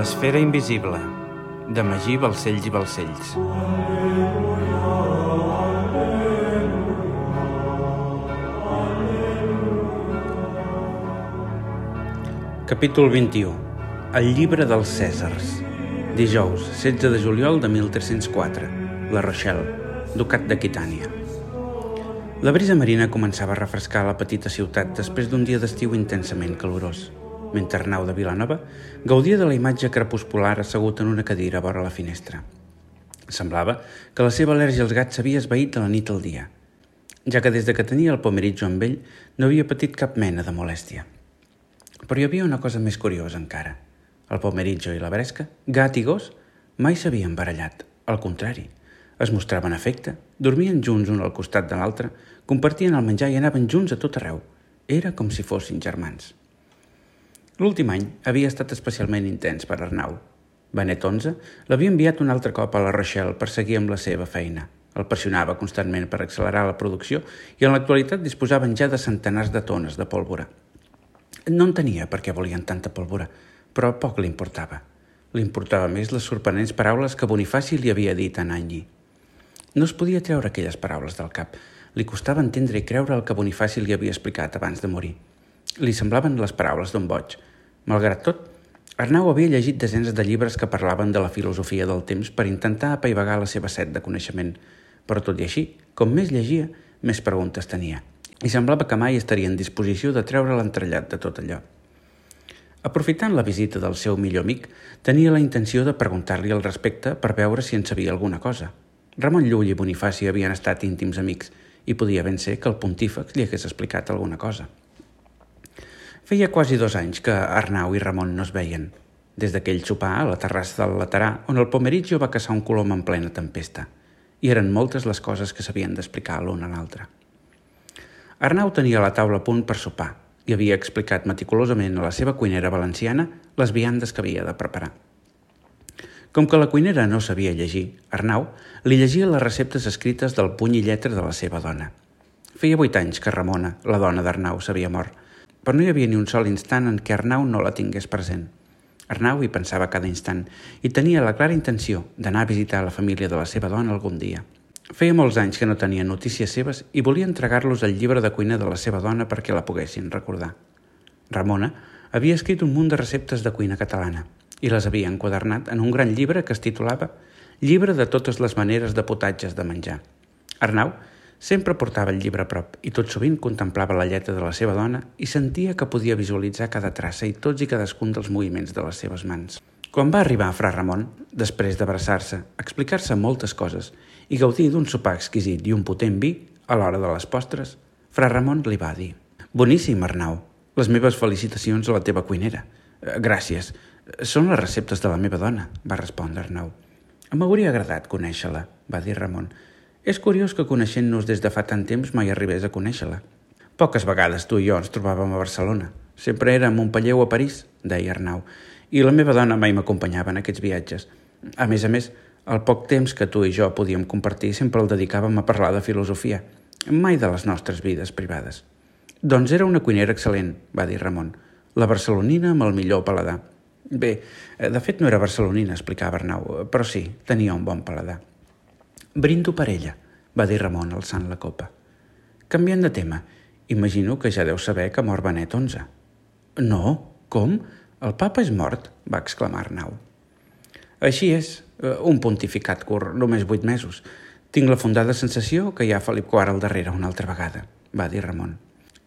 L'esfera invisible, de Magí Balcells i Balcells. Capítol 21. El llibre dels Cèsars. Dijous, 16 de juliol de 1304. La Rochelle, ducat d'Aquitània. La brisa marina començava a refrescar la petita ciutat després d'un dia d'estiu intensament calorós, mentre Arnau de Vilanova gaudia de la imatge crepuscular assegut en una cadira vora la finestra. Semblava que la seva al·lèrgia als gats s'havia esvaït de la nit al dia, ja que des de que tenia el pomeritjo amb ell no havia patit cap mena de molèstia. Però hi havia una cosa més curiosa encara. El pomeritjo i la bresca, gat i gos, mai s'havien barallat. Al contrari, es mostraven afecte, dormien junts un al costat de l'altre, compartien el menjar i anaven junts a tot arreu. Era com si fossin germans. L'últim any havia estat especialment intens per Arnau. Benet XI l'havia enviat un altre cop a la Rochelle per seguir amb la seva feina. El pressionava constantment per accelerar la producció i en l'actualitat disposaven ja de centenars de tones de pólvora. No entenia per què volien tanta pólvora, però poc li importava. Li importava més les sorprenents paraules que Bonifaci li havia dit en Anyi. No es podia treure aquelles paraules del cap. Li costava entendre i creure el que Bonifaci li havia explicat abans de morir. Li semblaven les paraules d'un boig. Malgrat tot, Arnau havia llegit desenes de llibres que parlaven de la filosofia del temps per intentar apaivagar la seva set de coneixement. Però tot i així, com més llegia, més preguntes tenia i semblava que mai estaria en disposició de treure l'entrellat de tot allò. Aprofitant la visita del seu millor amic, tenia la intenció de preguntar-li al respecte per veure si en sabia alguna cosa. Ramon Llull i Bonifaci havien estat íntims amics i podia ben ser que el pontífex li hagués explicat alguna cosa. Feia quasi dos anys que Arnau i Ramon no es veien, des d'aquell sopar a la terrassa del Laterà on el Pomeritjo va caçar un colom en plena tempesta, i eren moltes les coses que s'havien d'explicar l'un a l'altre. Arnau tenia la taula a punt per sopar i havia explicat meticulosament a la seva cuinera valenciana les viandes que havia de preparar. Com que la cuinera no sabia llegir, Arnau li llegia les receptes escrites del puny i lletra de la seva dona. Feia vuit anys que Ramona, la dona d'Arnau, s'havia mort, però no hi havia ni un sol instant en què Arnau no la tingués present. Arnau hi pensava cada instant i tenia la clara intenció d'anar a visitar la família de la seva dona algun dia. Feia molts anys que no tenia notícies seves i volia entregar-los al llibre de cuina de la seva dona perquè la poguessin recordar. Ramona havia escrit un munt de receptes de cuina catalana i les havia enquadernat en un gran llibre que es titulava Llibre de totes les maneres de potatges de menjar. Arnau sempre portava el llibre a prop i tot sovint contemplava la lletra de la seva dona i sentia que podia visualitzar cada traça i tots i cadascun dels moviments de les seves mans. Quan va arribar a Fra Ramon, després d'abraçar-se, explicar-se moltes coses i gaudir d'un sopar exquisit i un potent vi a l'hora de les postres, Fra Ramon li va dir «Boníssim, Arnau. Les meves felicitacions a la teva cuinera. Gràcies. Són les receptes de la meva dona», va respondre Arnau. «M'hauria agradat conèixer-la», va dir Ramon. «És curiós que coneixent-nos des de fa tant temps mai arribés a conèixer-la. Poques vegades tu i jo ens trobàvem a Barcelona. Sempre era a Montpellier o a París», deia Arnau, «i la meva dona mai m'acompanyava en aquests viatges. A més a més, el poc temps que tu i jo podíem compartir sempre el dedicàvem a parlar de filosofia, mai de les nostres vides privades. Doncs era una cuinera excel·lent, va dir Ramon. La barcelonina amb el millor paladar. Bé, de fet no era barcelonina, explicava Arnau, però sí, tenia un bon paladar. Brindo per ella, va dir Ramon alçant la copa. Canviant de tema, imagino que ja deu saber que mor Benet XI. No, com? El papa és mort, va exclamar Arnau. Així és, Eh, un pontificat curt, només vuit mesos. Tinc la fundada sensació que hi ha Felip IV al darrere una altra vegada, va dir Ramon.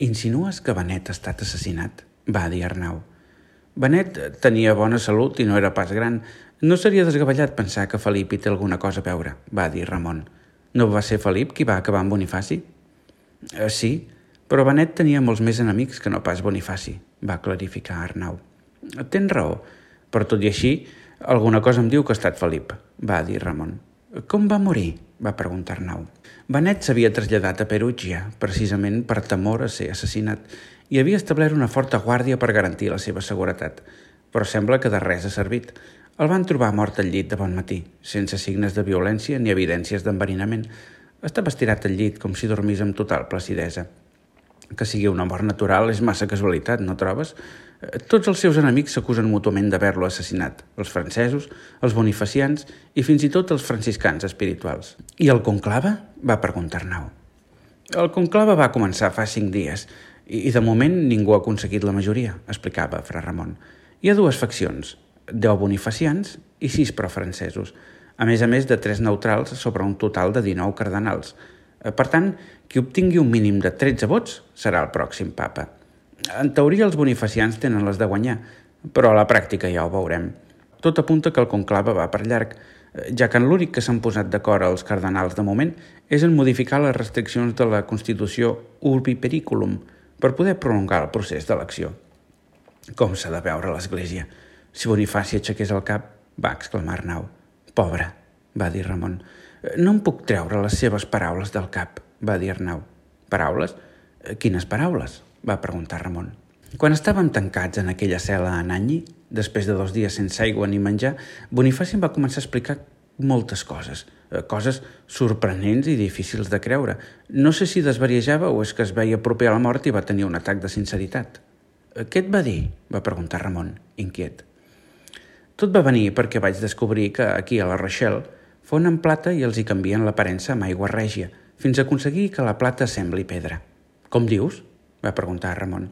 Insinues que Benet ha estat assassinat? va dir Arnau. Benet tenia bona salut i no era pas gran. No seria desgavellat pensar que Felip hi té alguna cosa a veure, va dir Ramon. No va ser Felip qui va acabar amb Bonifaci? Eh, sí, però Benet tenia molts més enemics que no pas Bonifaci, va clarificar Arnau. Tens raó, però tot i així, alguna cosa em diu que ha estat Felip, va dir Ramon. Com va morir? va preguntar Arnau. Benet s'havia traslladat a Perugia, precisament per temor a ser assassinat, i havia establert una forta guàrdia per garantir la seva seguretat. Però sembla que de res ha servit. El van trobar mort al llit de bon matí, sense signes de violència ni evidències d'enverinament. Estava estirat al llit com si dormís amb total placidesa. Que sigui una mort natural és massa casualitat, no trobes? Tots els seus enemics s'acusen mútuament d'haver-lo assassinat, els francesos, els bonifacians i fins i tot els franciscans espirituals. I el conclave? va preguntar Arnau. El conclave va començar fa cinc dies i, de moment ningú ha aconseguit la majoria, explicava Fra Ramon. Hi ha dues faccions, deu bonifacians i sis profrancesos, a més a més de tres neutrals sobre un total de 19 cardenals. Eh, per tant, qui obtingui un mínim de 13 vots serà el pròxim papa. En teoria els bonifacians tenen les de guanyar, però a la pràctica ja ho veurem. Tot apunta que el conclave va per llarg, ja que l'únic que s'han posat d'acord els cardenals de moment és en modificar les restriccions de la Constitució Urbi Periculum per poder prolongar el procés d'elecció. Com s'ha de veure l'Església? Si Bonifaci aixequés el cap, va exclamar Arnau. Pobre, va dir Ramon. No em puc treure les seves paraules del cap, va dir Arnau. Paraules? Quines paraules? va preguntar Ramon. Quan estàvem tancats en aquella cel·la a Nanyi, després de dos dies sense aigua ni menjar, Bonifaci em va començar a explicar moltes coses, eh, coses sorprenents i difícils de creure. No sé si desvariejava o és que es veia proper a la mort i va tenir un atac de sinceritat. Eh, què et va dir? va preguntar Ramon, inquiet. Tot va venir perquè vaig descobrir que aquí a la Rochelle fonen plata i els hi canvien l'aparença amb aigua règia, fins a aconseguir que la plata sembli pedra. Com dius? va preguntar Ramon.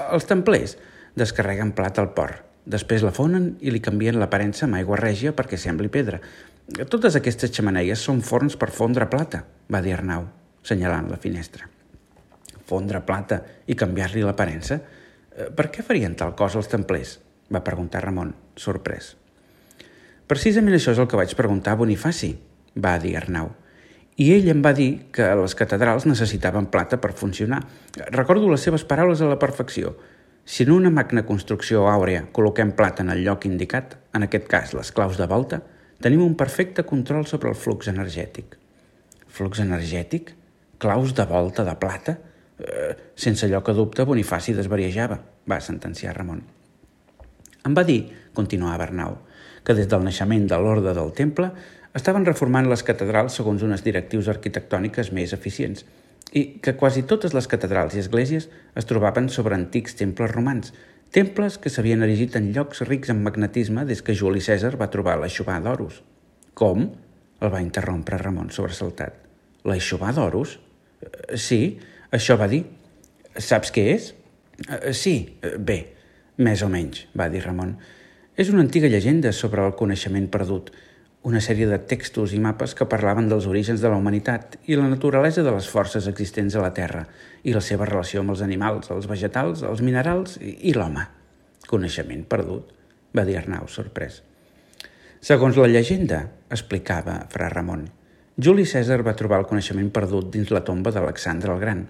Els templers descarreguen plata al port, després la fonen i li canvien l'aparença amb aigua règia perquè sembli pedra. Totes aquestes xamaneies són forns per fondre plata, va dir Arnau, senyalant la finestra. Fondre plata i canviar-li l'aparença? Eh, per què farien tal cosa els templers? va preguntar Ramon, sorprès. Precisament això és el que vaig preguntar a Bonifaci, va dir Arnau i ell em va dir que les catedrals necessitaven plata per funcionar. Recordo les seves paraules a la perfecció. Si en una magna construcció àurea col·loquem plata en el lloc indicat, en aquest cas les claus de volta, tenim un perfecte control sobre el flux energètic. Flux energètic? Claus de volta de plata? Eh, sense lloc a dubte, Bonifaci desvariejava, va sentenciar Ramon. Em va dir, continuava Arnau, que des del naixement de l'ordre del temple estaven reformant les catedrals segons unes directius arquitectòniques més eficients i que quasi totes les catedrals i esglésies es trobaven sobre antics temples romans, temples que s'havien erigit en llocs rics en magnetisme des que Juli Cèsar va trobar l'aixovar d'Horus. Com? el va interrompre Ramon sobresaltat. L'aixovar d'Horus? Eh, sí, això va dir. Saps què és? Eh, sí, eh, bé, més o menys, va dir Ramon. És una antiga llegenda sobre el coneixement perdut, una sèrie de textos i mapes que parlaven dels orígens de la humanitat i la naturalesa de les forces existents a la Terra i la seva relació amb els animals, els vegetals, els minerals i, l'home. Coneixement perdut, va dir Arnau, sorprès. Segons la llegenda, explicava Fra Ramon, Juli Cèsar va trobar el coneixement perdut dins la tomba d'Alexandre el Gran.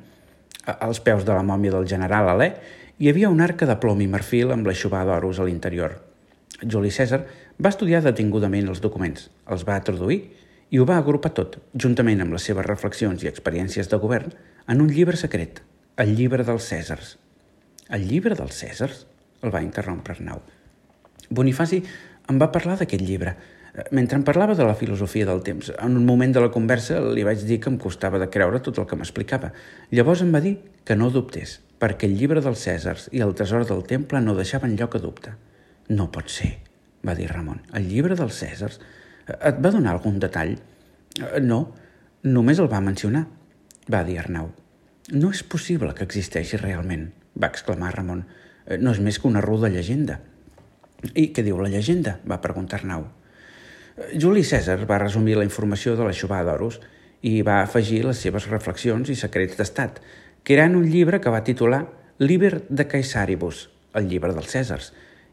Als peus de la mòmia del general Alè hi havia una arca de plom i marfil amb l'aixovar d'oros a l'interior. Juli Cèsar va estudiar detingudament els documents, els va traduir i ho va agrupar tot, juntament amb les seves reflexions i experiències de govern, en un llibre secret, el llibre dels Cèsars. El llibre dels Cèsars? El va interrompre Arnau. Bonifaci em va parlar d'aquest llibre. Mentre em parlava de la filosofia del temps, en un moment de la conversa li vaig dir que em costava de creure tot el que m'explicava. Llavors em va dir que no dubtés, perquè el llibre dels Cèsars i el tresor del temple no deixaven lloc a dubte. No pot ser, va dir Ramon. El llibre dels Cèsars. Et va donar algun detall? Eh, no, només el va mencionar, va dir Arnau. No és possible que existeixi realment, va exclamar Ramon. Eh, no és més que una ruda llegenda. I què diu la llegenda? va preguntar Arnau. Eh, Juli Cèsar va resumir la informació de la Xubà d'Oros i va afegir les seves reflexions i secrets d'estat, que eren un llibre que va titular Liber de Caesaribus, el llibre dels Cèsars,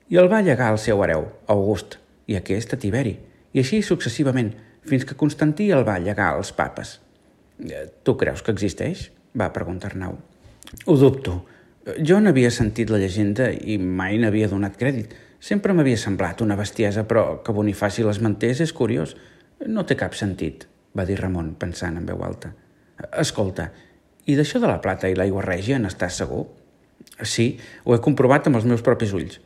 i el va llegar al seu hereu, August, i aquest a Tiberi, i així successivament, fins que Constantí el va llegar als papes. Eh, tu creus que existeix? va preguntar Arnau. Ho dubto. Jo n'havia sentit la llegenda i mai n'havia donat crèdit. Sempre m'havia semblat una bestiesa, però que Bonifaci l'esmentés és curiós. No té cap sentit, va dir Ramon, pensant en veu alta. Escolta, i d'això de la plata i l'aigua règia n'estàs segur? Sí, ho he comprovat amb els meus propis ulls.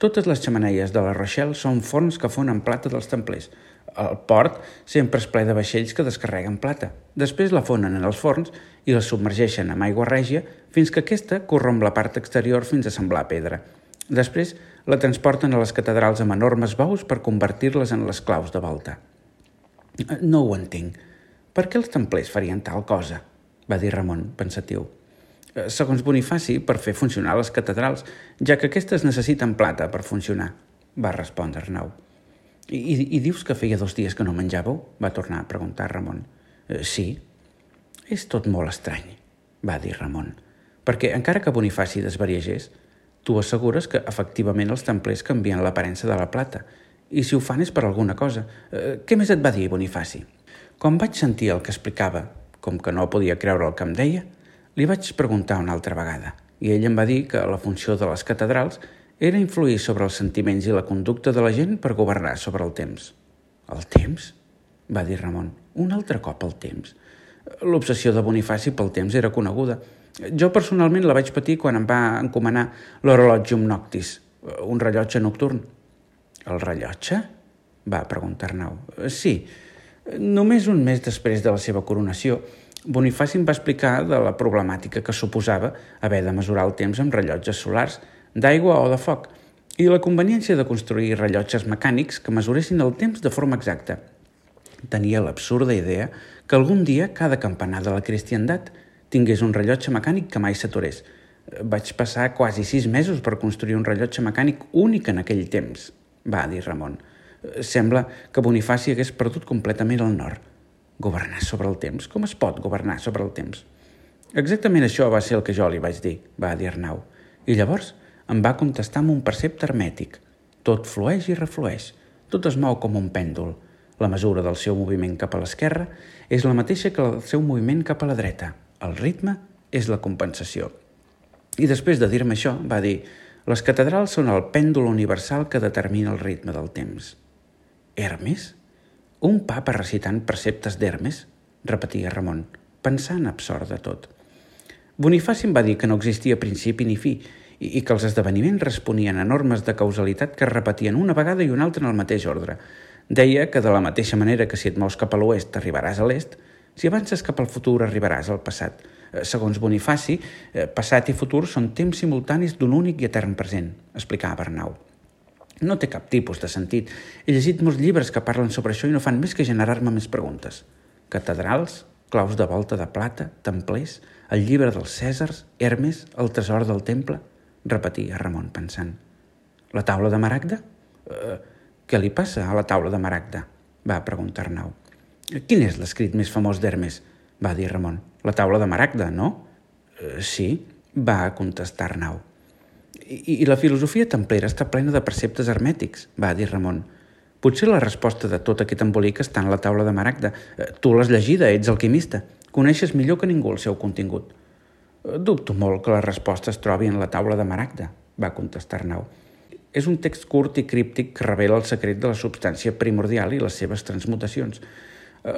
Totes les xamaneies de la Rochelle són forns que fonen plata dels templers. El port sempre és ple de vaixells que descarreguen plata. Després la fonen en els forns i la submergeixen amb aigua règia fins que aquesta corromp la part exterior fins a semblar pedra. Després la transporten a les catedrals amb enormes bous per convertir-les en les claus de volta. No ho entenc. Per què els templers farien tal cosa? va dir Ramon, pensatiu. Segons Bonifaci, per fer funcionar les catedrals, ja que aquestes necessiten plata per funcionar, va respondre Arnau. I, I dius que feia dos dies que no menjàveu? va tornar a preguntar Ramon. Eh, sí. És tot molt estrany, va dir Ramon, perquè encara que Bonifaci desvariegés, tu assegures que efectivament els templers canvien l'aparença de la plata, i si ho fan és per alguna cosa. Eh, què més et va dir Bonifaci? Com vaig sentir el que explicava, com que no podia creure el que em deia, li vaig preguntar una altra vegada, i ell em va dir que la funció de les catedrals era influir sobre els sentiments i la conducta de la gent per governar sobre el temps. El temps? va dir Ramon. Un altre cop el temps. L'obsessió de Bonifaci pel temps era coneguda. Jo personalment la vaig patir quan em va encomanar l'horologium noctis, un rellotge nocturn. El rellotge? va preguntar Arnau. Sí, només un mes després de la seva coronació, Bonifaci em va explicar de la problemàtica que suposava haver de mesurar el temps amb rellotges solars, d'aigua o de foc, i la conveniència de construir rellotges mecànics que mesuressin el temps de forma exacta. Tenia l'absurda idea que algun dia cada campanar de la cristiandat tingués un rellotge mecànic que mai s'aturés. Vaig passar quasi sis mesos per construir un rellotge mecànic únic en aquell temps, va dir Ramon. Sembla que Bonifaci hagués perdut completament el nord. Governar sobre el temps? Com es pot governar sobre el temps? Exactament això va ser el que jo li vaig dir, va dir Arnau. I llavors em va contestar amb un percepte hermètic. Tot flueix i reflueix. Tot es mou com un pèndol. La mesura del seu moviment cap a l'esquerra és la mateixa que el seu moviment cap a la dreta. El ritme és la compensació. I després de dir-me això, va dir les catedrals són el pèndol universal que determina el ritme del temps. Hermes? Un papa recitant preceptes d'Hermes? repetia Ramon, pensant absort de tot. Bonifaci em va dir que no existia principi ni fi i, que els esdeveniments responien a normes de causalitat que es repetien una vegada i una altra en el mateix ordre. Deia que de la mateixa manera que si et mous cap a l'oest arribaràs a l'est, si avances cap al futur arribaràs al passat. Eh, segons Bonifaci, eh, passat i futur són temps simultanis d'un únic i etern present, explicava Arnau. No té cap tipus de sentit. He llegit molts llibres que parlen sobre això i no fan més que generar-me més preguntes. Catedrals, claus de volta de plata, templers, el llibre dels Cèsars, Hermes, el tresor del temple repetia Ramon pensant. La taula de Maragda? Uh, què li passa a la taula de Maragda? va preguntar Arnau. Quin és l'escrit més famós d'Hermes? va dir Ramon. La taula de Maragda, no? Uh, sí, va contestar Arnau. I, I la filosofia templera està plena de preceptes hermètics, va dir Ramon. Potser la resposta de tot aquest embolic està en la taula de Maragda. Tu l'has llegida, ets alquimista. Coneixes millor que ningú el seu contingut. Dubto molt que la resposta es trobi en la taula de Maragda, va contestar Arnau. És un text curt i críptic que revela el secret de la substància primordial i les seves transmutacions.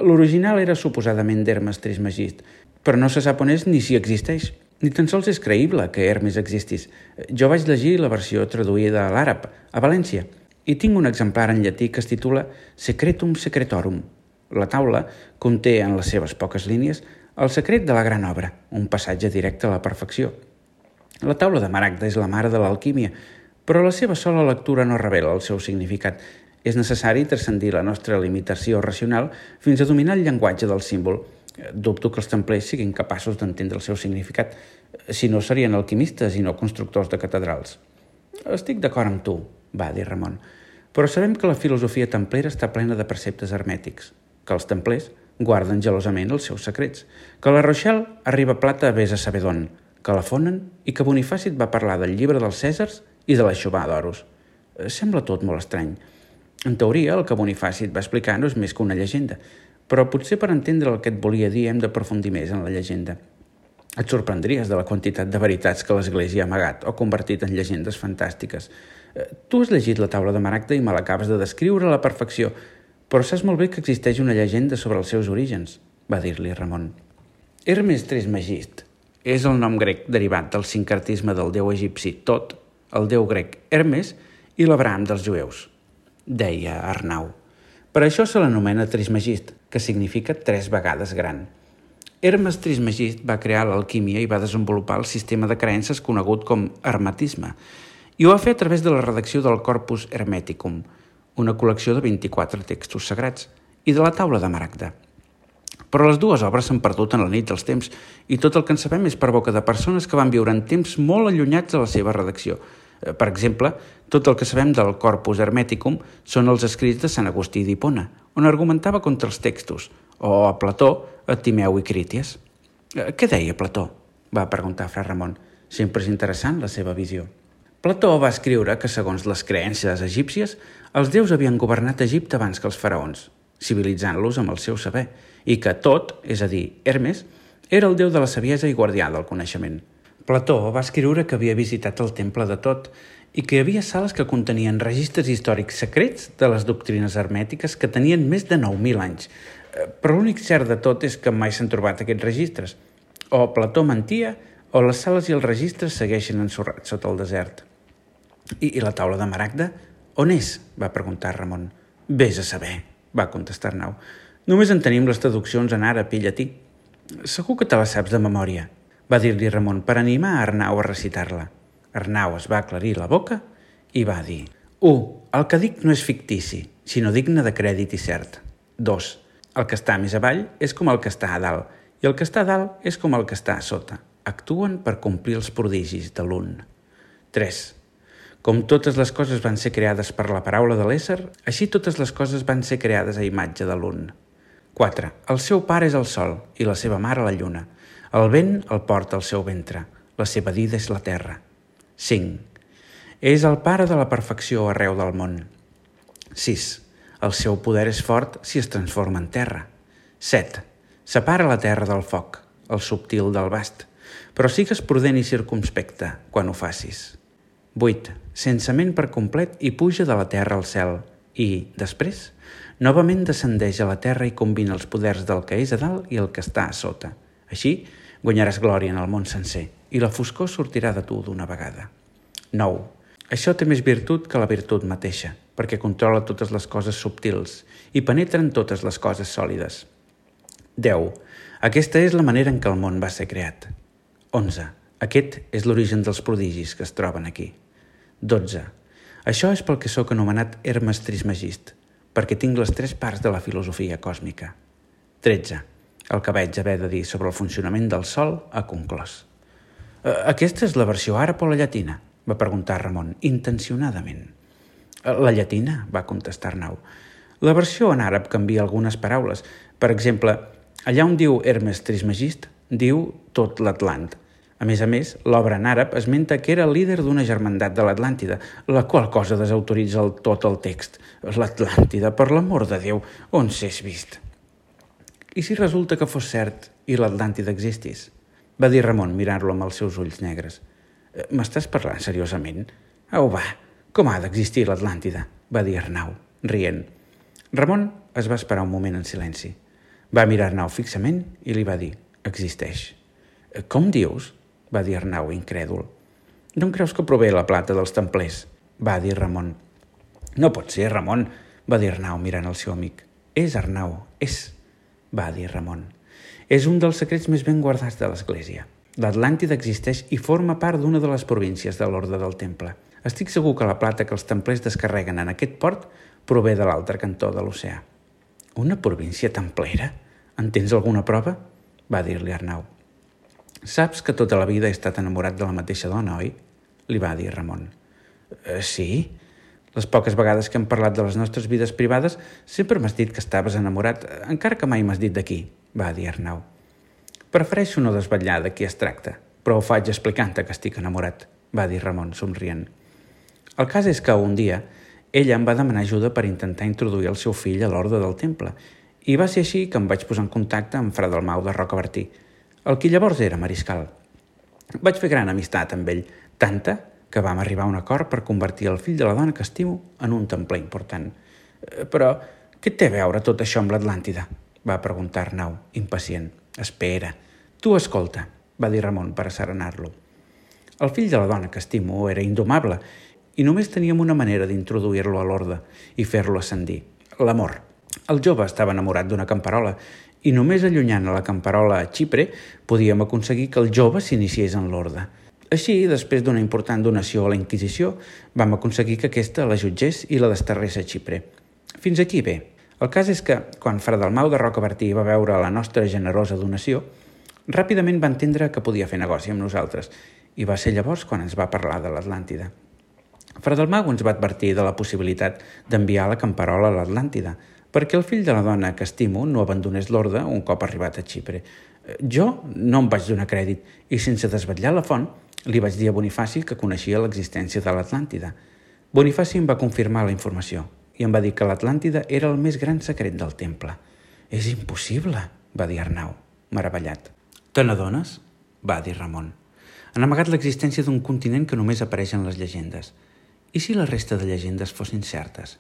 L'original era suposadament d'Hermes Trismegist, però no se sap on és ni si existeix. Ni tan sols és creïble que Hermes existís. Jo vaig llegir la versió traduïda a l'àrab, a València, i tinc un exemplar en llatí que es titula Secretum Secretorum. La taula conté en les seves poques línies el secret de la gran obra, un passatge directe a la perfecció. La taula de Maragda és la mare de l'alquímia, però la seva sola lectura no revela el seu significat. És necessari transcendir la nostra limitació racional fins a dominar el llenguatge del símbol. Dubto que els templers siguin capaços d'entendre el seu significat, si no serien alquimistes i no constructors de catedrals. Estic d'acord amb tu, va dir Ramon, però sabem que la filosofia templera està plena de preceptes hermètics, que els templers guarden gelosament els seus secrets, que la Rochelle arriba plata a vés a saber d'on, que la fonen i que Bonifàcit va parlar del llibre dels Cèsars i de la xubà d'oros. Eh, sembla tot molt estrany. En teoria, el que Bonifàcit va explicar no és més que una llegenda, però potser per entendre el que et volia dir hem d'aprofundir més en la llegenda. Et sorprendries de la quantitat de veritats que l'Església ha amagat o convertit en llegendes fantàstiques. Eh, tu has llegit la taula de Maragda i me l'acabes de descriure a la perfecció, però saps molt bé que existeix una llegenda sobre els seus orígens, va dir-li Ramon. Hermes Trismegist és el nom grec derivat del sincretisme del déu egipci Tot, el déu grec Hermes i l'Abraham dels jueus, deia Arnau. Per això se l'anomena Trismegist, que significa tres vegades gran. Hermes Trismegist va crear l'alquímia i va desenvolupar el sistema de creences conegut com hermetisme, i ho va fer a través de la redacció del Corpus Hermeticum, una col·lecció de 24 textos sagrats, i de la taula de Maragda. Però les dues obres s'han perdut en la nit dels temps i tot el que en sabem és per boca de persones que van viure en temps molt allunyats de la seva redacció. Eh, per exemple, tot el que sabem del Corpus Hermeticum són els escrits de Sant Agustí d'Hipona, on argumentava contra els textos, o a Plató, a Timeu i Críties. Eh, què deia Plató? va preguntar Fra Ramon. Sempre és interessant la seva visió. Plató va escriure que, segons les creences egípcies, els déus havien governat Egipte abans que els faraons, civilitzant-los amb el seu saber, i que tot, és a dir, Hermes, era el déu de la saviesa i guardià del coneixement. Plató va escriure que havia visitat el temple de Tot i que hi havia sales que contenien registres històrics secrets de les doctrines hermètiques que tenien més de 9.000 anys. Eh, però l'únic cert de tot és que mai s'han trobat aquests registres. O Plató mentia, o les sales i els registres segueixen ensorrats sota el desert. I, i la taula de Maragda? On és? va preguntar Ramon. Ves a saber, va contestar Arnau. Només en tenim les traduccions en àrab i llatí. Segur que te les saps de memòria, va dir-li Ramon per animar Arnau a recitar-la. Arnau es va aclarir la boca i va dir 1. El que dic no és fictici, sinó digne de crèdit i cert. 2. El que està més avall és com el que està a dalt, i el que està a dalt és com el que està a sota. Actuen per complir els prodigis de l'un. 3. Com totes les coses van ser creades per la paraula de l'ésser, així totes les coses van ser creades a imatge de l'un. 4. El seu pare és el sol i la seva mare la lluna. El vent el porta al seu ventre. La seva dida és la terra. 5. És el pare de la perfecció arreu del món. 6. El seu poder és fort si es transforma en terra. 7. Separa la terra del foc, el subtil del bast, però sigues prudent i circumspecte quan ho facis. 8. Sense ment per complet i puja de la terra al cel. I, després, Novament descendeix a la terra i combina els poders del que és a dalt i el que està a sota. Així, guanyaràs glòria en el món sencer i la foscor sortirà de tu d'una vegada. 9. Això té més virtut que la virtut mateixa, perquè controla totes les coses subtils i penetra en totes les coses sòlides. 10. Aquesta és la manera en què el món va ser creat. 11. Aquest és l'origen dels prodigis que es troben aquí. 12. Això és pel que sóc anomenat Hermes Trismegist, perquè tinc les tres parts de la filosofia còsmica. 13. El que vaig haver de dir sobre el funcionament del Sol ha conclòs. Eh, aquesta és la versió àrab o la llatina? va preguntar Ramon, intencionadament. Eh, la llatina, va contestar Arnau. La versió en àrab canvia algunes paraules. Per exemple, allà on diu Hermes Trismegist, diu tot l'Atlant. A més a més, l'obra en àrab esmenta que era líder d'una germandat de l'Atlàntida, la qual cosa desautoritza el, tot el text. L'Atlàntida, per l'amor de Déu, on s'és vist? I si resulta que fos cert i l'Atlàntida existís? Va dir Ramon mirant-lo amb els seus ulls negres. Eh, m'estàs parlant seriosament? Au, va, com ha d'existir l'Atlàntida? Va dir Arnau, rient. Ramon es va esperar un moment en silenci. Va mirar Arnau fixament i li va dir, existeix. Eh, com dius? va dir Arnau, incrèdul. Em creus que prové la plata dels templers? va dir Ramon. No pot ser, Ramon, va dir Arnau mirant el seu amic. És Arnau, és, va dir Ramon. És un dels secrets més ben guardats de l'Església. L'Atlàntida existeix i forma part d'una de les províncies de l'Orde del Temple. Estic segur que la plata que els templers descarreguen en aquest port prové de l'altre cantó de l'oceà. Una província templera? En tens alguna prova? va dir-li Arnau. Saps que tota la vida he estat enamorat de la mateixa dona, oi? Li va dir Ramon. Eh, sí. Les poques vegades que hem parlat de les nostres vides privades sempre m'has dit que estaves enamorat, encara que mai m'has dit d'aquí, va dir Arnau. Prefereixo no desvetllar de qui es tracta, però ho faig explicant-te que estic enamorat, va dir Ramon, somrient. El cas és que un dia ella em va demanar ajuda per intentar introduir el seu fill a l'ordre del temple i va ser així que em vaig posar en contacte amb Fra Dalmau de Rocabertí, el qui llavors era mariscal. Vaig fer gran amistat amb ell, tanta que vam arribar a un acord per convertir el fill de la dona que estimo en un templer important. Eh, però què té a veure tot això amb l'Atlàntida? va preguntar Arnau, impacient. Espera, tu escolta, va dir Ramon per asserenar-lo. El fill de la dona que estimo era indomable i només teníem una manera d'introduir-lo a l'orde i fer-lo ascendir, l'amor. El jove estava enamorat d'una camperola i només allunyant a la camperola a Xipre podíem aconseguir que el jove s'iniciés en l'orde. Així, després d'una important donació a la Inquisició, vam aconseguir que aquesta la jutgés i la desterrés a Xipre. Fins aquí bé. El cas és que, quan Fra Dalmau de Rocabertí va veure la nostra generosa donació, ràpidament va entendre que podia fer negoci amb nosaltres i va ser llavors quan ens va parlar de l'Atlàntida. Fra Dalmau ens va advertir de la possibilitat d'enviar la camperola a l'Atlàntida perquè el fill de la dona que estimo no abandonés l'orde un cop arribat a Xipre. Jo no em vaig donar crèdit i sense desvetllar la font li vaig dir a Bonifaci que coneixia l'existència de l'Atlàntida. Bonifaci em va confirmar la informació i em va dir que l'Atlàntida era el més gran secret del temple. És impossible, va dir Arnau, meravellat. Te n'adones? va dir Ramon. Han amagat l'existència d'un continent que només apareix en les llegendes. I si la resta de llegendes fossin certes?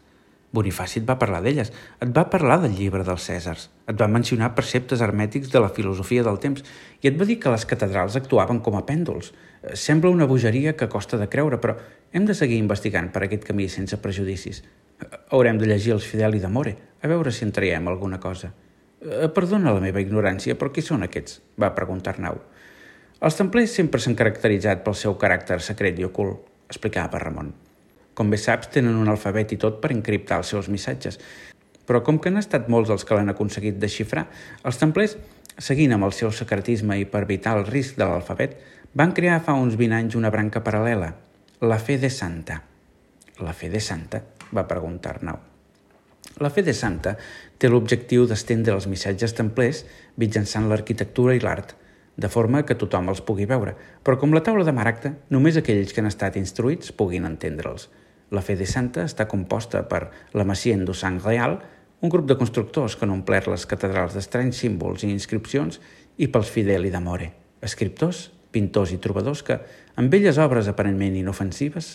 Bonifaci et va parlar d'elles, et va parlar del llibre dels Cèsars, et va mencionar preceptes hermètics de la filosofia del temps i et va dir que les catedrals actuaven com a pèndols. Sembla una bogeria que costa de creure, però hem de seguir investigant per aquest camí sense prejudicis. Haurem de llegir els Fideli d'Amore, a veure si en traiem alguna cosa. Eh, perdona la meva ignorància, però qui són aquests? va preguntar Arnau. Els templers sempre s'han caracteritzat pel seu caràcter secret i ocult, explicava Ramon. Com bé saps, tenen un alfabet i tot per encriptar els seus missatges. Però com que han estat molts els que l'han aconseguit desxifrar, els templers, seguint amb el seu secretisme i per evitar el risc de l'alfabet, van crear fa uns 20 anys una branca paral·lela, la fe de santa. La fe de santa? va preguntar Arnau. La fe de Santa té l'objectiu d'estendre els missatges templers mitjançant l'arquitectura i l'art, de forma que tothom els pugui veure, però com la taula de Maracta, només aquells que han estat instruïts puguin entendre'ls. La fe de Santa està composta per la Massien du Sang Real, un grup de constructors que han omplert les catedrals d'estranys símbols i inscripcions, i pels Fideli d'Amore, escriptors, pintors i trobadors que, amb belles obres aparentment inofensives,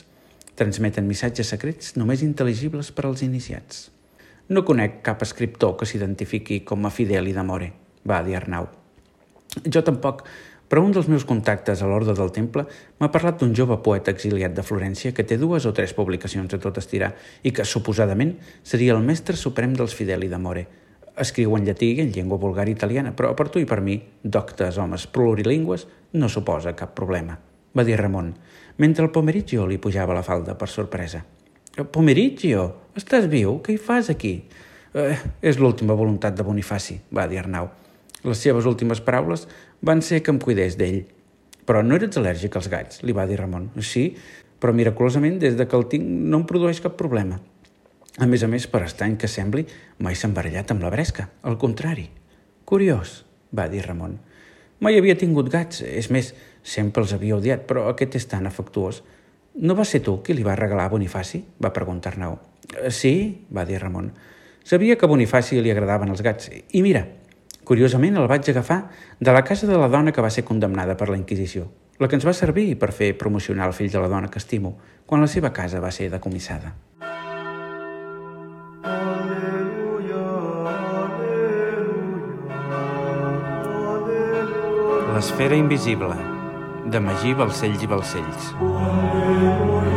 transmeten missatges secrets només intel·ligibles per als iniciats. No conec cap escriptor que s'identifiqui com a Fideli d'Amore, va dir Arnau. Jo tampoc, però un dels meus contactes a l'Orde del Temple m'ha parlat d'un jove poeta exiliat de Florència que té dues o tres publicacions a tot estirar i que, suposadament, seria el mestre suprem dels Fideli d'Amore. Escriu en llatí i en llengua vulgar italiana, però per tu i per mi, doctes homes plurilingües, no suposa cap problema va dir Ramon, mentre el Pomerigio li pujava la falda per sorpresa. Pomerigio, estàs viu? Què hi fas aquí? Eh, és l'última voluntat de Bonifaci, va dir Arnau. Les seves últimes paraules van ser que em cuidés d'ell. Però no eres al·lèrgic als gats, li va dir Ramon. Sí, però miraculosament, des de que el tinc, no em produeix cap problema. A més a més, per estrany que sembli, mai s'ha embarallat amb la bresca. Al contrari. Curiós, va dir Ramon. Mai havia tingut gats, és més, sempre els havia odiat, però aquest és tan afectuós. No va ser tu qui li va regalar a Bonifaci? va preguntar Arnau. Sí, va dir Ramon. Sabia que a Bonifaci li agradaven els gats. I mira, curiosament el vaig agafar de la casa de la dona que va ser condemnada per la Inquisició, la que ens va servir per fer promocionar el fill de la dona que estimo, quan la seva casa va ser decomissada. L'esfera invisible, de Magí Balcells i Balcells. Aleluia, aleluia.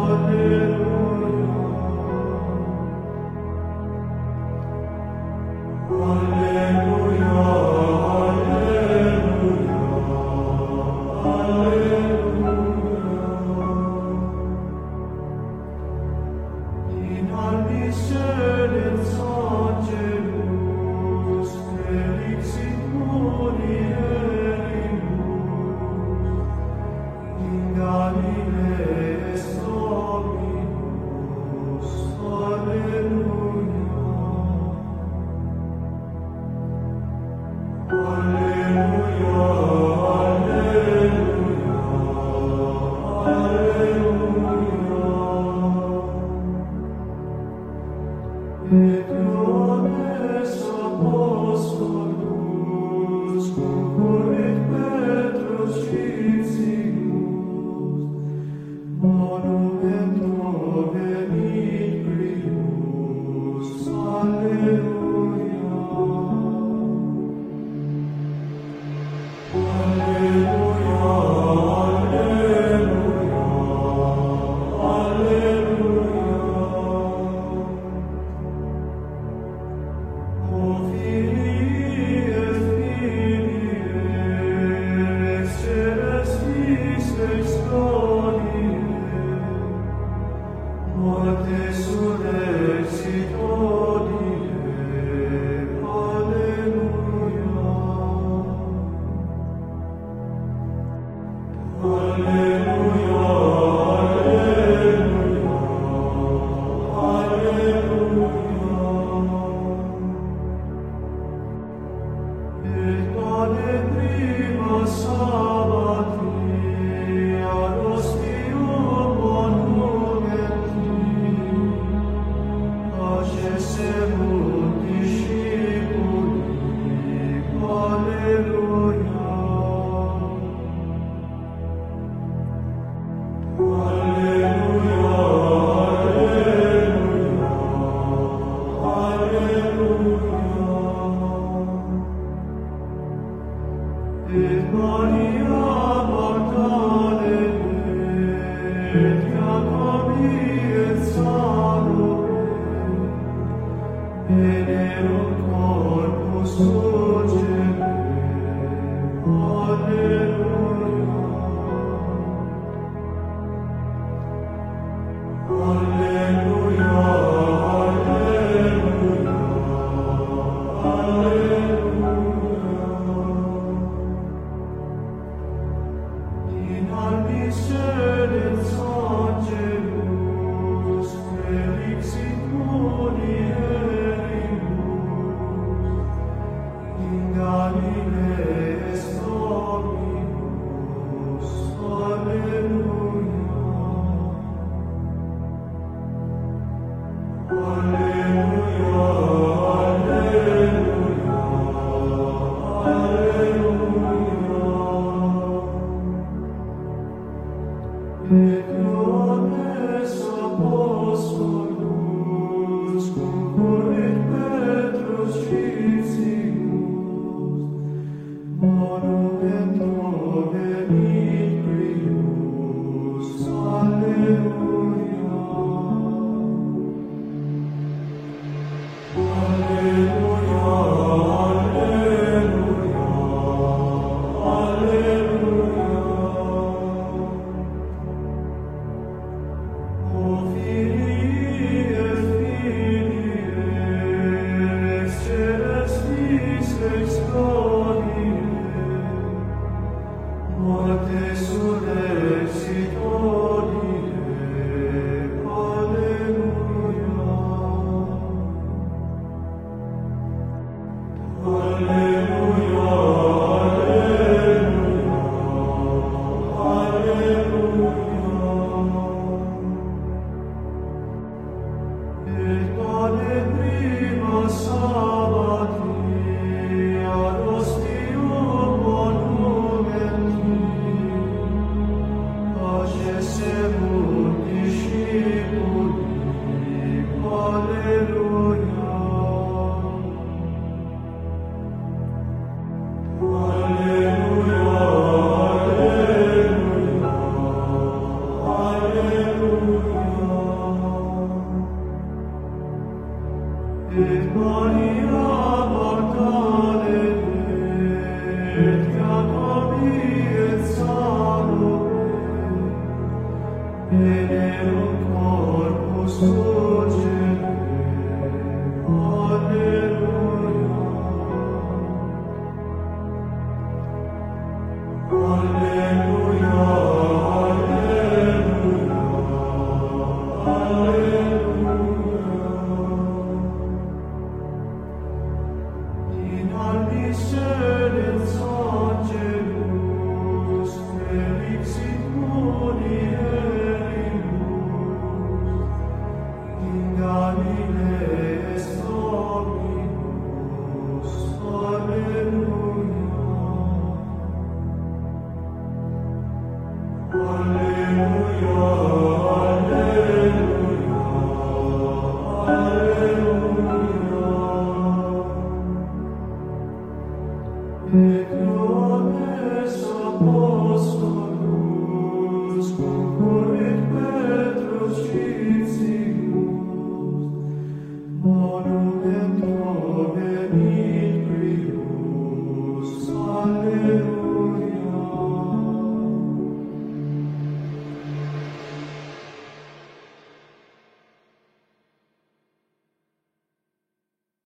Lord.